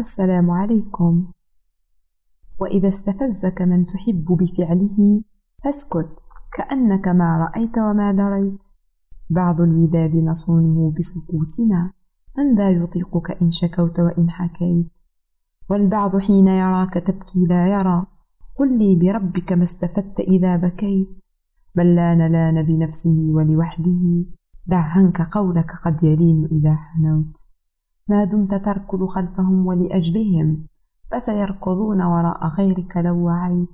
السلام عليكم. وإذا استفزك من تحب بفعله فاسكت كأنك ما رأيت وما دريت. بعض الوداد نصونه بسكوتنا من ذا يطيقك إن شكوت وإن حكيت؟ والبعض حين يراك تبكي لا يرى. قل لي بربك ما استفدت إذا بكيت. بل لأن لأن بنفسه ولوحده دع عنك قولك قد يلين إذا حنوت. ما دمت تركض خلفهم ولأجلهم فسيركضون وراء غيرك لو وعيت.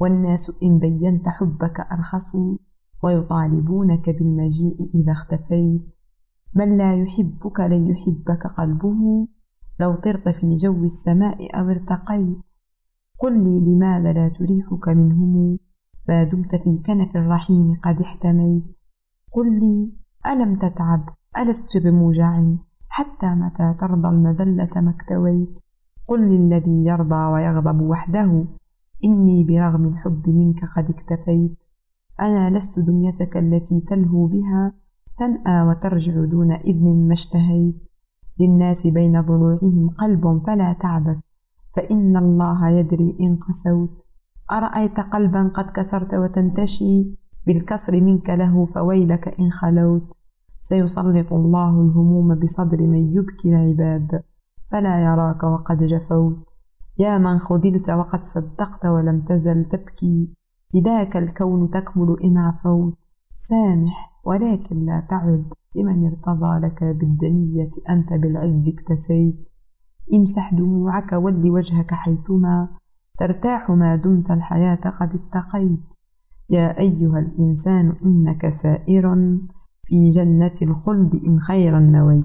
والناس إن بينت حبك أرخصوا ويطالبونك بالمجيء إذا اختفيت. من لا يحبك لن يحبك قلبه لو طرت في جو السماء أو ارتقيت. قل لي لماذا لا تريحك منهم؟ ما دمت في كنف الرحيم قد احتميت. قل لي ألم تتعب؟ ألست بموجع؟ حتى متى ترضى المذلة ما اكتويت؟ قل للذي يرضى ويغضب وحده إني برغم الحب منك قد اكتفيت. أنا لست دميتك التي تلهو بها تنأى وترجع دون إذن ما اشتهيت. للناس بين ضلوعهم قلب فلا تعبث فإن الله يدري إن قسوت. أرأيت قلبا قد كسرت وتنتشي؟ بالكسر منك له فويلك إن خلوت. سيسلط الله الهموم بصدر من يبكي العباد. فلا يراك وقد جفوت. يا من خذلت وقد صدقت ولم تزل تبكي. فداك الكون تكمل إن عفوت. سامح ولكن لا تعد لمن ارتضى لك بالدنية أنت بالعز اكتسيت. امسح دموعك ول وجهك حيثما ترتاح ما دمت الحياة قد اتقيت. يا أيها الإنسان إنك سائر. في جنة الخلد إن خيرا نويت